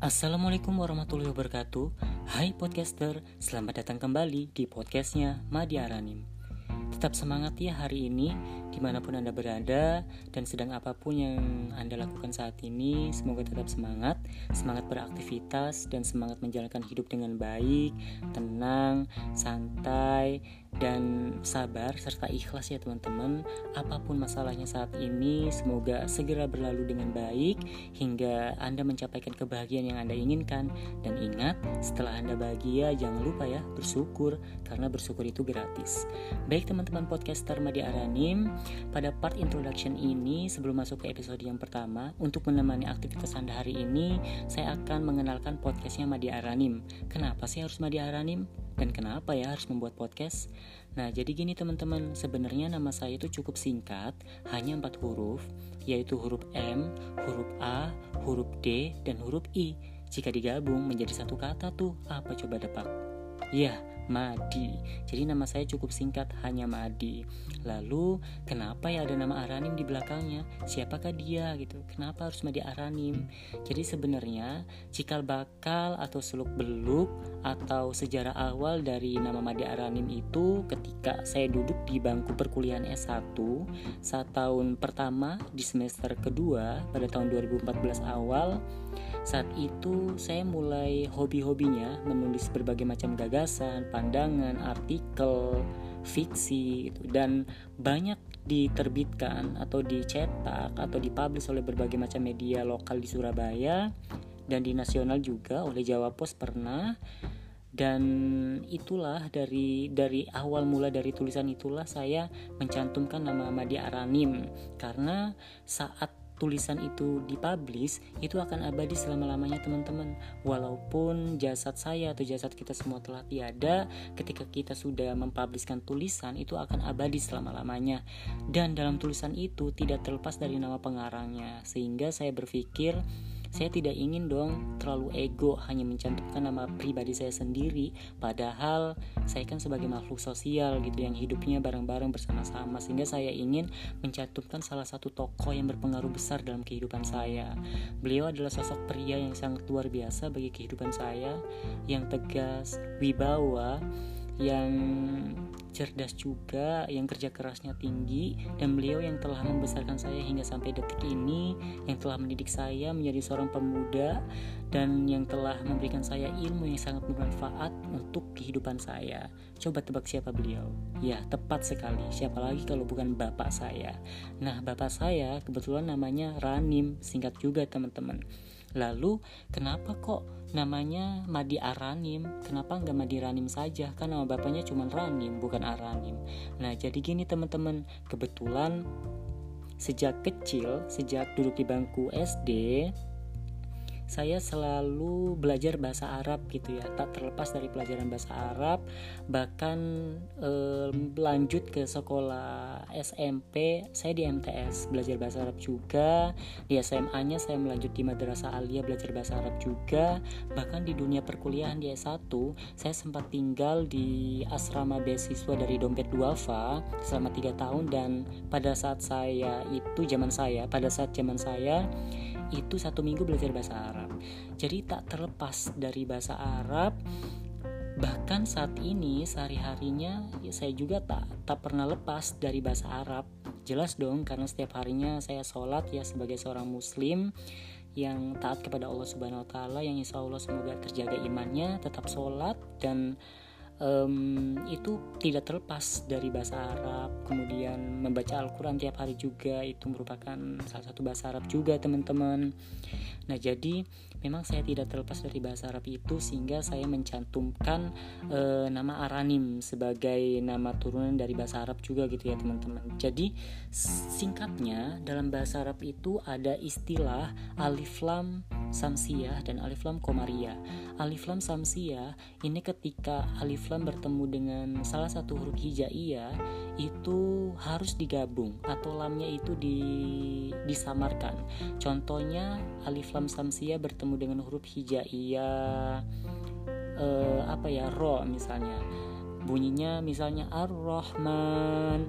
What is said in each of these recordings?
Assalamualaikum warahmatullahi wabarakatuh. Hai podcaster, selamat datang kembali di podcastnya Madi Aranim. Tetap semangat ya hari ini di mana pun Anda berada dan sedang apa pun yang Anda lakukan saat ini, semoga tetap semangat, semangat beraktivitas dan semangat menjalankan hidup dengan baik, tenang, santai, dan sabar serta ikhlas ya teman-teman. Apa pun masalahnya saat ini, semoga segera berlalu dengan baik hingga Anda mencapaikan kebahagiaan yang Anda inginkan. Dan ingat, setelah Anda bahagia, jangan lupa ya bersyukur karena bersyukur itu gratis. Baik teman-teman podcaster Media Aranim, pada part introduction ini, sebelum masuk ke episode yang pertama, untuk menemani aktivitas Anda hari ini, saya akan mengenalkan podcastnya Madi Aranim. Kenapa sih harus Madi Aranim? Dan kenapa ya harus membuat podcast? Nah, jadi gini teman-teman, sebenarnya nama saya itu cukup singkat, hanya empat huruf, yaitu huruf M, huruf A, huruf D, dan huruf I. Jika digabung menjadi satu kata tuh, apa coba depak? Ya, Madi. Jadi nama saya cukup singkat hanya Madi. Lalu kenapa ya ada nama Aranim di belakangnya? Siapakah dia gitu? Kenapa harus Madi Aranim? Jadi sebenarnya cikal bakal atau seluk beluk atau sejarah awal dari nama Madi Aranim itu ketika saya duduk di bangku perkuliahan S1 saat tahun pertama di semester kedua pada tahun 2014 awal saat itu saya mulai hobi-hobinya menulis berbagai macam gagasan, pandangan, artikel, fiksi gitu. Dan banyak diterbitkan atau dicetak atau dipublish oleh berbagai macam media lokal di Surabaya dan di nasional juga oleh Jawa Pos pernah. Dan itulah dari dari awal mula dari tulisan itulah saya mencantumkan nama Madi Aranim. Karena saat tulisan itu dipublish itu akan abadi selama-lamanya teman-teman. Walaupun jasad saya atau jasad kita semua telah tiada ketika kita sudah mempublishkan tulisan itu akan abadi selama-lamanya. Dan dalam tulisan itu tidak terlepas dari nama pengarangnya. Sehingga saya berpikir saya tidak ingin dong terlalu ego hanya mencantumkan nama pribadi saya sendiri. Padahal saya kan sebagai makhluk sosial gitu yang hidupnya bareng-bareng bersama-sama. Sehingga saya ingin mencantumkan salah satu tokoh yang berpengaruh besar dalam kehidupan saya. Beliau adalah sosok pria yang sangat luar biasa bagi kehidupan saya. Yang tegas, wibawa, yang cerdas juga, yang kerja kerasnya tinggi, dan beliau yang telah membesarkan saya hingga sampai detik ini, yang telah mendidik saya menjadi seorang pemuda, dan yang telah memberikan saya ilmu yang sangat bermanfaat untuk kehidupan saya. Coba tebak siapa beliau? Ya, tepat sekali. Siapa lagi kalau bukan bapak saya? Nah, bapak saya kebetulan namanya Ranim, singkat juga teman-teman. Lalu kenapa kok namanya Madi Aranim? Kenapa nggak Madi Ranim saja? Kan nama bapaknya cuma Ranim bukan Aranim. Nah jadi gini teman-teman, kebetulan sejak kecil, sejak duduk di bangku SD, saya selalu belajar bahasa Arab gitu ya. Tak terlepas dari pelajaran bahasa Arab bahkan eh, lanjut ke sekolah SMP saya di MTS belajar bahasa Arab juga. Di SMA nya saya melanjut di Madrasah Alia belajar bahasa Arab juga. Bahkan di dunia perkuliahan di S1 saya sempat tinggal di asrama beasiswa dari Dompet Duafa selama tiga tahun. Dan pada saat saya itu zaman saya pada saat zaman saya itu satu minggu belajar bahasa Arab. Jadi tak terlepas dari bahasa Arab, bahkan saat ini sehari-harinya ya saya juga tak tak pernah lepas dari bahasa Arab. Jelas dong karena setiap harinya saya sholat ya sebagai seorang muslim yang taat kepada Allah Subhanahu wa taala yang insya Allah semoga terjaga imannya, tetap sholat dan um, itu tidak terlepas dari bahasa Arab kemudian membaca Al-Quran tiap hari juga itu merupakan salah satu bahasa Arab juga teman-teman nah jadi memang saya tidak terlepas dari bahasa Arab itu sehingga saya mencantumkan uh, nama Aranim sebagai nama turunan dari bahasa Arab juga gitu ya teman-teman. Jadi singkatnya dalam bahasa Arab itu ada istilah alif lam samsiyah dan alif lam komariah alif lam samsiyah ini ketika alif lam bertemu dengan salah satu huruf hijaiyah itu harus digabung atau lamnya itu di, disamarkan. Contohnya alif lam samsiyah bertemu dengan huruf hijaiyah eh, apa ya ro misalnya. Bunyinya misalnya ar-rahman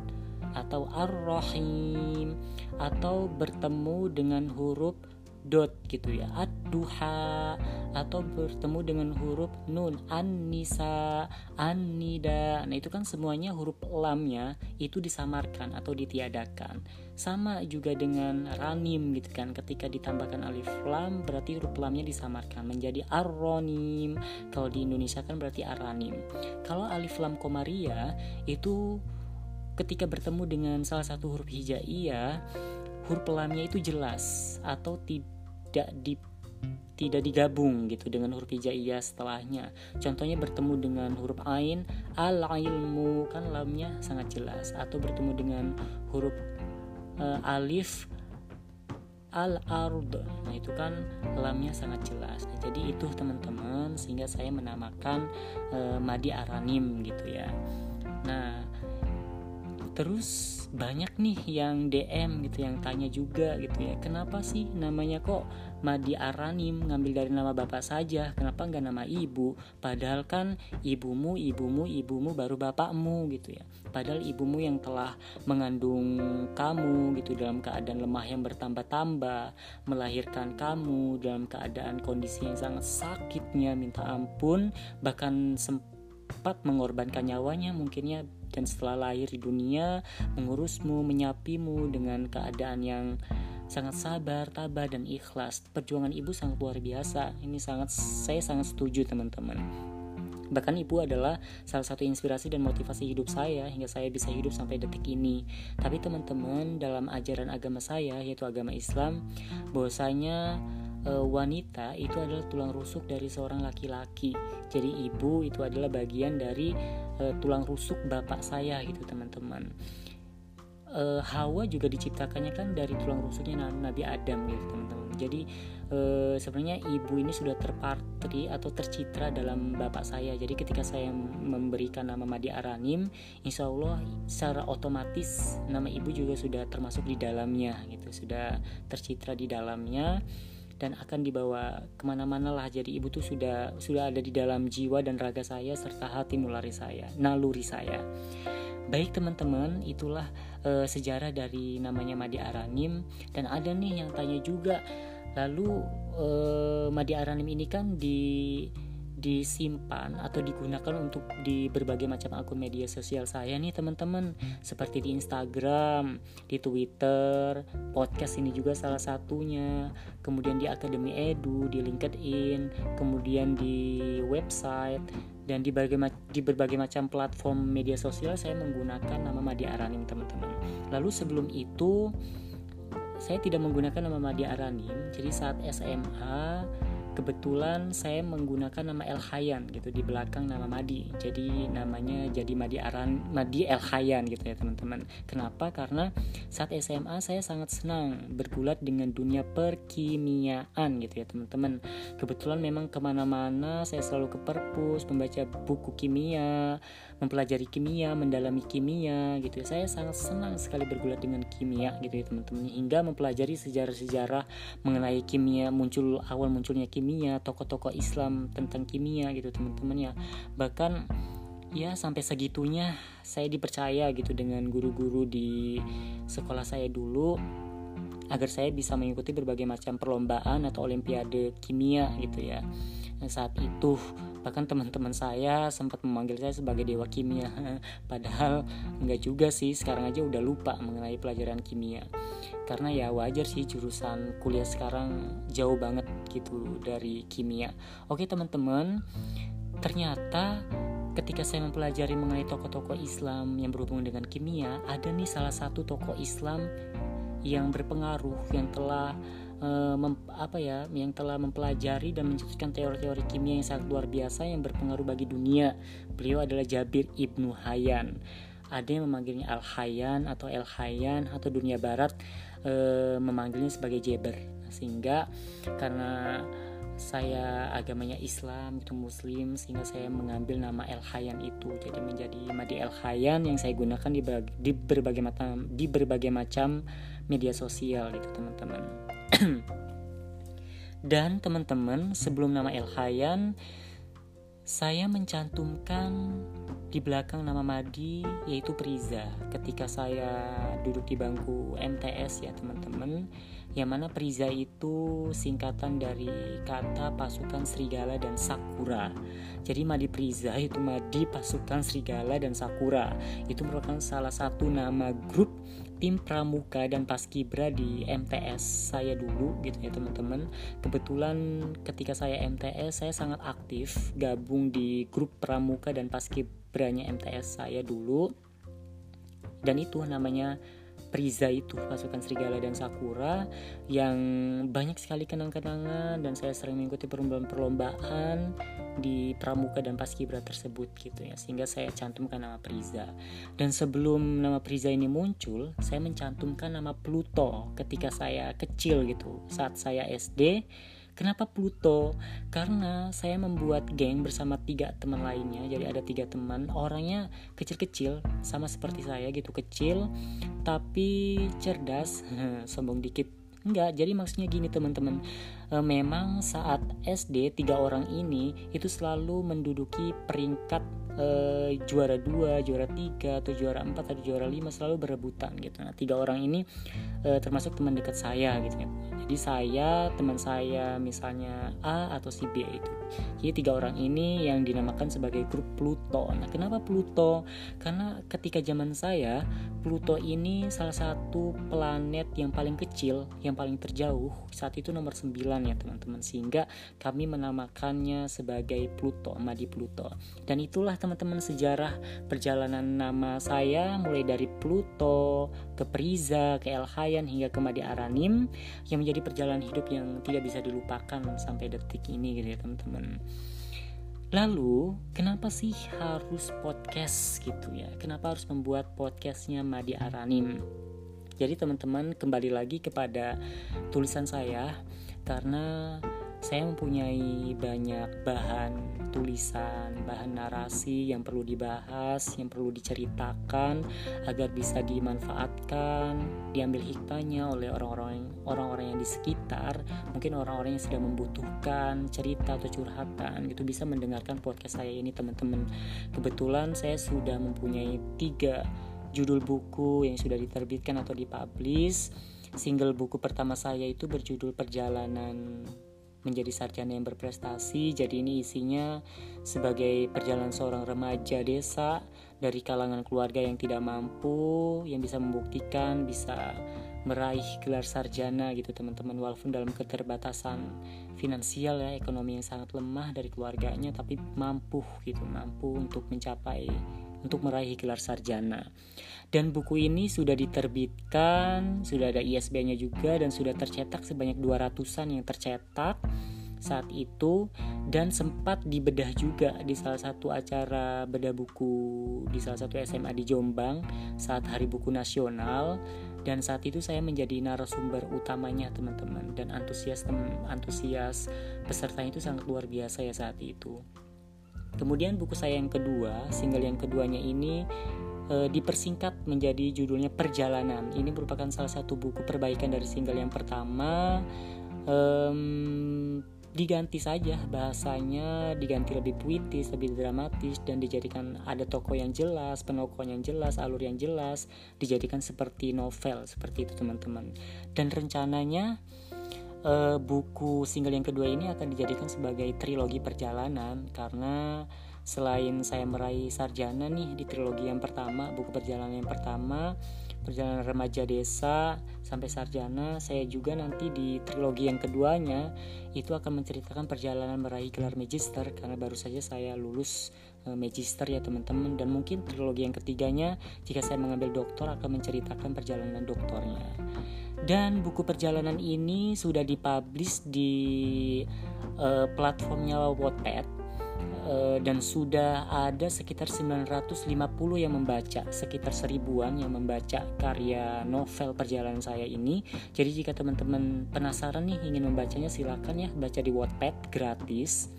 atau ar-rahim atau bertemu dengan huruf dot gitu ya. Ad-duha atau bertemu dengan huruf nun. An-nisa an-nida. Nah itu kan semuanya huruf lamnya itu disamarkan atau ditiadakan. Sama juga dengan ranim gitu kan. Ketika ditambahkan alif lam berarti huruf lamnya disamarkan menjadi ar-ronim. Kalau di Indonesia kan berarti aranim kalau alif lam komaria itu ketika bertemu dengan salah satu huruf hijaiyah huruf lamnya itu jelas atau tidak di tidak digabung gitu dengan huruf hijaiyah setelahnya. Contohnya bertemu dengan huruf ain al ilmu kan lamnya sangat jelas atau bertemu dengan huruf uh, alif al ard. Nah, itu kan lamnya sangat jelas. Nah, jadi itu teman-teman sehingga saya menamakan uh, madi aranim gitu ya. Nah, terus banyak nih yang DM gitu yang tanya juga gitu ya kenapa sih namanya kok Madi Aranim? Ngambil dari nama bapak saja. Kenapa nggak nama ibu? Padahal kan ibumu ibumu ibumu baru bapakmu gitu ya. Padahal ibumu yang telah mengandung kamu gitu dalam keadaan lemah yang bertambah-tambah melahirkan kamu dalam keadaan kondisi yang sangat sakitnya minta ampun bahkan sempat mengorbankan nyawanya mungkinnya dan setelah lahir di dunia mengurusmu, menyapimu dengan keadaan yang sangat sabar, tabah dan ikhlas. Perjuangan ibu sangat luar biasa. Ini sangat saya sangat setuju teman-teman. Bahkan ibu adalah salah satu inspirasi dan motivasi hidup saya hingga saya bisa hidup sampai detik ini. Tapi teman-teman, dalam ajaran agama saya yaitu agama Islam, bahwasanya e, wanita itu adalah tulang rusuk dari seorang laki-laki. Jadi ibu itu adalah bagian dari e, tulang rusuk bapak saya gitu teman-teman. E, Hawa juga diciptakannya kan dari tulang rusuknya Nabi Adam gitu teman-teman. Jadi e, sebenarnya ibu ini sudah terpatri atau tercitra dalam bapak saya. Jadi ketika saya memberikan nama Madi Aranim, insya Allah secara otomatis nama ibu juga sudah termasuk di dalamnya gitu, sudah tercitra di dalamnya dan akan dibawa ke mana-mana lah jadi ibu tuh sudah sudah ada di dalam jiwa dan raga saya serta hati nulari saya naluri saya. Baik teman-teman itulah uh, sejarah dari namanya Madi Aranim. Dan ada nih yang tanya juga lalu uh, Madi Aranim ini kan di disimpan atau digunakan untuk di berbagai macam akun media sosial saya nih teman-teman seperti di Instagram, di Twitter, podcast ini juga salah satunya, kemudian di Akademi Edu, di LinkedIn, kemudian di website dan di berbagai di berbagai macam platform media sosial saya menggunakan nama Madi Aranim teman-teman. Lalu sebelum itu saya tidak menggunakan nama Madi Aranim. Jadi saat SMA kebetulan saya menggunakan nama El Hayan gitu di belakang nama Madi. Jadi namanya jadi Madi Aran Madi El Hayan gitu ya teman-teman. Kenapa? Karena saat SMA saya sangat senang bergulat dengan dunia perkimiaan gitu ya teman-teman. Kebetulan memang ke mana-mana saya selalu ke perpus membaca buku kimia mempelajari kimia mendalami kimia gitu ya. Saya sangat senang sekali bergulat dengan kimia gitu ya teman-teman. Hingga mempelajari sejarah-sejarah mengenai kimia muncul awal munculnya kimia kimia tokoh-tokoh Islam tentang kimia gitu teman-teman ya. Bahkan ya sampai segitunya saya dipercaya gitu dengan guru-guru di sekolah saya dulu agar saya bisa mengikuti berbagai macam perlombaan atau olimpiade kimia gitu ya. Dan saat itu bahkan teman-teman saya sempat memanggil saya sebagai dewa kimia. Padahal enggak juga sih sekarang aja udah lupa mengenai pelajaran kimia. Karena ya wajar sih jurusan kuliah sekarang jauh banget gitu dari kimia. Oke teman-teman ternyata ketika saya mempelajari mengenai tokoh-tokoh Islam yang berhubungan dengan kimia ada nih salah satu tokoh Islam yang berpengaruh yang telah mem, apa ya yang telah mempelajari dan mencetuskan teori-teori kimia yang sangat luar biasa yang berpengaruh bagi dunia. Beliau adalah Jabir ibnu Hayyan. Ada yang memanggilnya Al Hayyan atau El Hayyan atau dunia barat e, memanggilnya sebagai Jeber sehingga karena saya agamanya Islam itu Muslim sehingga saya mengambil nama El Hayyan itu jadi menjadi Madi El Hayyan yang saya gunakan di, di berbagai macam di berbagai macam media sosial itu teman-teman. Dan teman-teman sebelum nama El Hayyan saya mencantumkan di belakang nama Madi yaitu Priza. Ketika saya duduk di bangku MTS ya teman-teman yang mana Priza itu singkatan dari kata pasukan serigala dan sakura. Jadi Madi Priza itu Madi pasukan serigala dan sakura. Itu merupakan salah satu nama grup tim pramuka dan paskibra di MTS saya dulu gitu ya teman-teman. Kebetulan ketika saya MTS saya sangat aktif gabung di grup pramuka dan paskibranya MTS saya dulu. Dan itu namanya Priza itu pasukan serigala dan sakura yang banyak sekali kenang-kenangan dan saya sering mengikuti perlombaan-perlombaan di pramuka dan paskibra tersebut gitu ya sehingga saya cantumkan nama Priza. Dan sebelum nama Priza ini muncul saya mencantumkan nama Pluto ketika saya kecil gitu saat saya SD Kenapa Pluto? Karena saya membuat geng bersama tiga teman lainnya. Jadi ada tiga teman, orangnya kecil-kecil, sama seperti saya gitu kecil, tapi cerdas. Sombong dikit. Enggak, jadi maksudnya gini teman-teman. E, memang saat SD tiga orang ini itu selalu menduduki peringkat e, juara dua, juara tiga, atau juara empat, atau juara lima selalu berebutan gitu. Nah tiga orang ini e, termasuk teman dekat saya gitu ya. Jadi saya teman saya misalnya A atau si B itu. Jadi tiga orang ini yang dinamakan sebagai grup Pluto. Nah kenapa Pluto? Karena ketika zaman saya Pluto ini salah satu planet yang paling kecil yang paling terjauh saat itu nomor 9 ya teman-teman sehingga kami menamakannya sebagai Pluto Madi Pluto dan itulah teman-teman sejarah perjalanan nama saya mulai dari Pluto ke Priza ke El Hayan hingga ke Madi Aranim yang menjadi perjalanan hidup yang tidak bisa dilupakan sampai detik ini gitu ya teman-teman. Lalu, kenapa sih harus podcast gitu ya? Kenapa harus membuat podcastnya Madi Aranim? Jadi teman-teman kembali lagi kepada tulisan saya karena saya mempunyai banyak bahan tulisan, bahan narasi yang perlu dibahas, yang perlu diceritakan agar bisa dimanfaatkan, diambil hikmahnya oleh orang-orang orang-orang yang di sekitar, mungkin orang-orang yang sedang membutuhkan cerita atau curhatan gitu bisa mendengarkan podcast saya ini teman-teman. Kebetulan saya sudah mempunyai tiga judul buku yang sudah diterbitkan atau dipublish. Single buku pertama saya itu berjudul Perjalanan menjadi sarjana yang berprestasi. Jadi ini isinya sebagai perjalanan seorang remaja desa dari kalangan keluarga yang tidak mampu, yang bisa membuktikan bisa meraih gelar sarjana gitu teman-teman walaupun dalam keterbatasan finansial ya ekonomi yang sangat lemah dari keluarganya tapi mampu gitu mampu untuk mencapai untuk meraih gelar sarjana. Dan buku ini sudah diterbitkan, sudah ada ISBN-nya juga dan sudah tercetak sebanyak 200-an yang tercetak saat itu dan sempat dibedah juga di salah satu acara bedah buku di salah satu SMA di Jombang saat Hari Buku Nasional dan saat itu saya menjadi narasumber utamanya teman-teman dan antusias antusias peserta itu sangat luar biasa ya saat itu. Kemudian buku saya yang kedua, single yang keduanya ini e, dipersingkat menjadi judulnya Perjalanan. Ini merupakan salah satu buku perbaikan dari single yang pertama. Um, diganti saja bahasanya diganti lebih puitis lebih dramatis dan dijadikan ada toko yang jelas penokoh yang jelas alur yang jelas dijadikan seperti novel seperti itu teman-teman dan rencananya uh, buku single yang kedua ini akan dijadikan sebagai trilogi perjalanan karena selain saya meraih sarjana nih di trilogi yang pertama buku perjalanan yang pertama perjalanan remaja desa sampai sarjana saya juga nanti di trilogi yang keduanya itu akan menceritakan perjalanan meraih gelar magister karena baru saja saya lulus magister ya teman-teman dan mungkin trilogi yang ketiganya jika saya mengambil doktor akan menceritakan perjalanan doktornya dan buku perjalanan ini sudah dipublish di uh, platformnya Wattpad uh, dan sudah ada sekitar 950 yang membaca, sekitar seribuan yang membaca karya novel perjalanan saya ini. Jadi jika teman-teman penasaran nih ingin membacanya silakan ya baca di Wattpad gratis.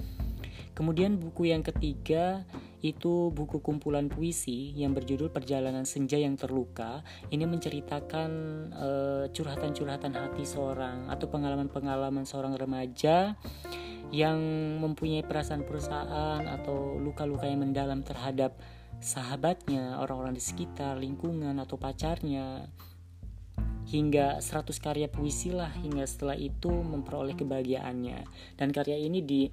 Kemudian buku yang ketiga itu buku kumpulan puisi yang berjudul Perjalanan Senja yang Terluka. Ini menceritakan eh, curhatan-curhatan hati seorang atau pengalaman-pengalaman seorang remaja yang mempunyai perasaan perusahaan atau luka-luka yang mendalam terhadap sahabatnya, orang-orang di sekitar, lingkungan atau pacarnya hingga 100 karya puisi lah hingga setelah itu memperoleh kebahagiaannya dan karya ini di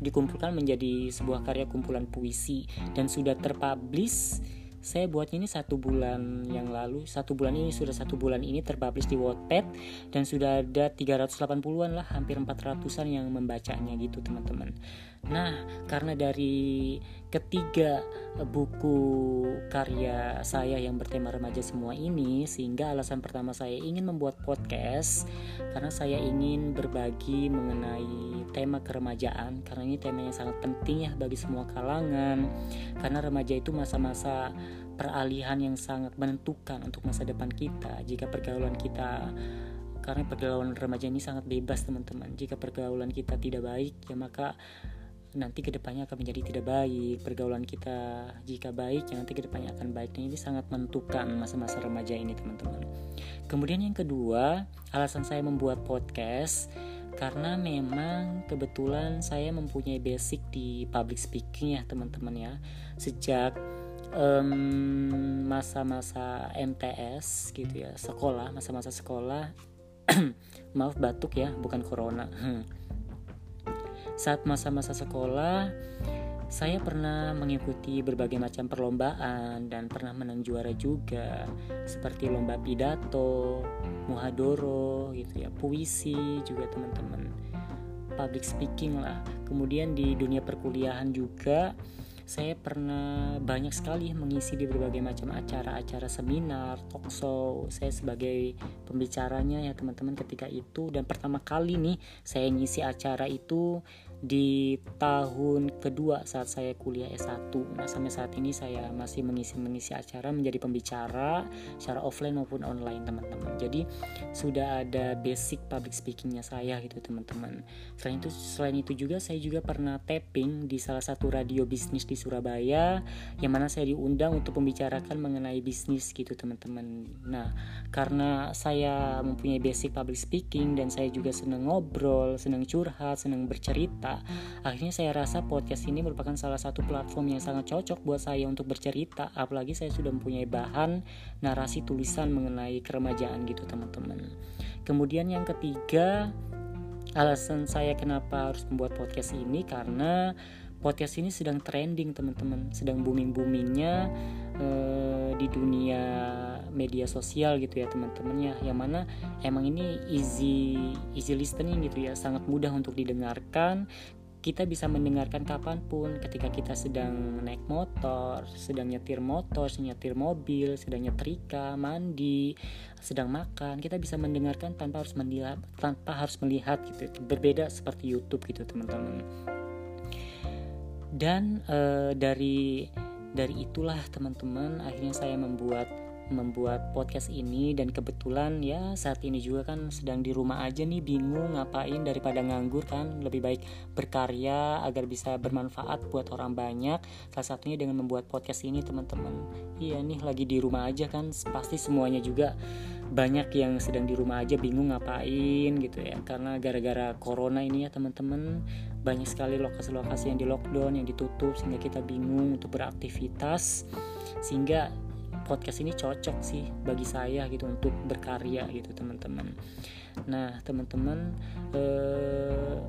dikumpulkan menjadi sebuah karya kumpulan puisi dan sudah terpublish saya buat ini satu bulan yang lalu. Satu bulan ini sudah satu bulan ini terpublish di Wattpad dan sudah ada 380-an lah hampir 400-an yang membacanya gitu teman-teman. Nah karena dari ketiga buku karya saya yang bertema remaja semua ini sehingga alasan pertama saya ingin membuat podcast karena saya ingin berbagi mengenai tema keremajaan karena ini tema yang sangat penting ya bagi semua kalangan. Karena remaja itu masa-masa peralihan yang sangat menentukan untuk masa depan kita. Jika pergaulan kita karena pergaulan remaja ini sangat bebas teman-teman. Jika pergaulan kita tidak baik ya maka nanti ke depannya akan menjadi tidak baik. Pergaulan kita jika baik ya nanti ke depannya akan baik. Dan ini sangat menentukan masa-masa remaja ini teman-teman. Kemudian yang kedua alasan saya membuat podcast karena memang kebetulan saya mempunyai basic di public speaking ya teman-teman ya. Sejak masa-masa um, MTS gitu ya sekolah masa-masa sekolah. Maaf batuk ya bukan corona. Saat masa-masa sekolah, saya pernah mengikuti berbagai macam perlombaan dan pernah menang juara juga, seperti lomba pidato, muhadoro, gitu ya, puisi juga teman-teman, public speaking lah. Kemudian di dunia perkuliahan juga saya pernah banyak sekali mengisi di berbagai macam acara-acara seminar, talk show. Saya sebagai pembicaranya ya teman-teman ketika itu dan pertama kali nih saya ngisi acara itu di tahun kedua saat saya kuliah S1. Nah, sampai saat ini saya masih mengisi-mengisi acara menjadi pembicara secara offline maupun online, teman-teman. Jadi, sudah ada basic public speakingnya saya gitu, teman-teman. Selain itu, selain itu juga saya juga pernah tapping di salah satu radio bisnis di Surabaya yang mana saya diundang untuk membicarakan mengenai bisnis gitu, teman-teman. Nah, karena saya mempunyai basic public speaking dan saya juga senang ngobrol, senang curhat, senang bercerita Akhirnya saya rasa podcast ini merupakan salah satu platform yang sangat cocok buat saya untuk bercerita, apalagi saya sudah mempunyai bahan narasi tulisan mengenai keremajaan gitu teman-teman. Kemudian yang ketiga, alasan saya kenapa harus membuat podcast ini karena podcast ini sedang trending teman-teman, sedang booming-boomingnya uh, di dunia media sosial gitu ya teman-teman ya. Yang mana emang ini easy easy listening gitu ya. Sangat mudah untuk didengarkan. Kita bisa mendengarkan kapan pun. Ketika kita sedang naik motor, sedang nyetir motor, sedang nyetir mobil, sedang nyetrika, mandi, sedang makan, kita bisa mendengarkan tanpa harus melihat, tanpa harus melihat gitu. Berbeda seperti YouTube gitu teman-teman. Dan e, dari dari itulah teman-teman akhirnya saya membuat membuat podcast ini. Dan kebetulan ya saat ini juga kan sedang di rumah aja nih bingung ngapain daripada nganggur kan. Lebih baik berkarya agar bisa bermanfaat buat orang banyak. Salah satunya dengan membuat podcast ini teman-teman. Iya nih lagi di rumah aja kan. Pasti semuanya juga banyak yang sedang di rumah aja bingung ngapain gitu ya. Karena gara-gara corona ini ya teman-teman banyak sekali lokasi-lokasi yang di lockdown yang ditutup sehingga kita bingung untuk beraktivitas. Sehingga podcast ini cocok sih bagi saya gitu untuk berkarya gitu teman-teman. Nah teman-teman eh,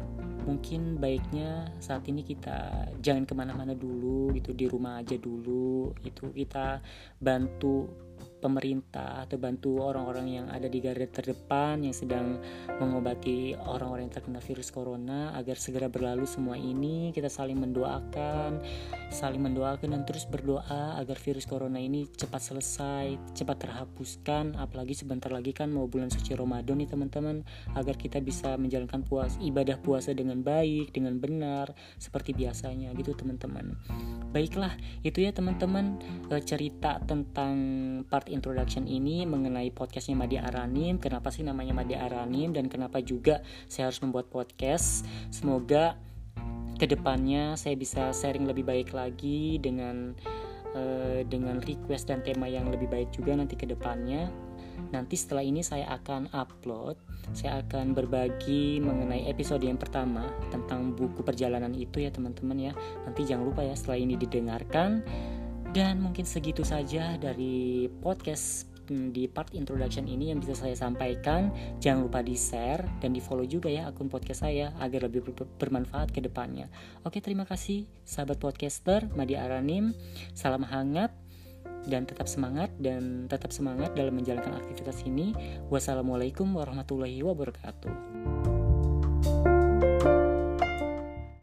mungkin baiknya saat ini kita jangan ke mana-mana dulu gitu di rumah aja dulu. Itu kita bantu pemerintah atau bantu orang-orang yang ada di garda terdepan yang sedang mengobati orang-orang yang terkena virus corona agar segera berlalu semua ini. Kita saling mendoakan saling mendoakan dan terus berdoa agar virus corona ini cepat selesai cepat terhapuskan. Apalagi sebentar lagi kan mau bulan suci Ramadan nih teman-teman. Agar kita bisa menjalankan puas ibadah puasa dengan baik dengan benar seperti biasanya gitu teman-teman. Baiklah itu ya teman-teman eh, cerita tentang part introduction ini mengenai podcastnya Madi Aranim. Kenapa sih namanya Madi Aranim dan kenapa juga saya harus membuat podcast? Semoga ke depannya saya bisa sharing lebih baik lagi dengan uh, dengan request dan tema yang lebih baik juga nanti ke depannya nanti setelah ini saya akan upload saya akan berbagi mengenai episode yang pertama tentang buku perjalanan itu ya teman-teman ya. Nanti jangan lupa ya setelah ini didengarkan dan mungkin segitu saja dari podcast hmm, di part introduction ini yang bisa saya sampaikan. Jangan lupa di share dan di follow juga ya akun podcast saya agar lebih bermanfaat ke depannya. Oke, terima kasih sahabat podcaster Madi Aranim. Salam hangat dan tetap semangat dan tetap semangat dalam menjalankan aktivitas ini. Wassalamualaikum warahmatullahi wabarakatuh.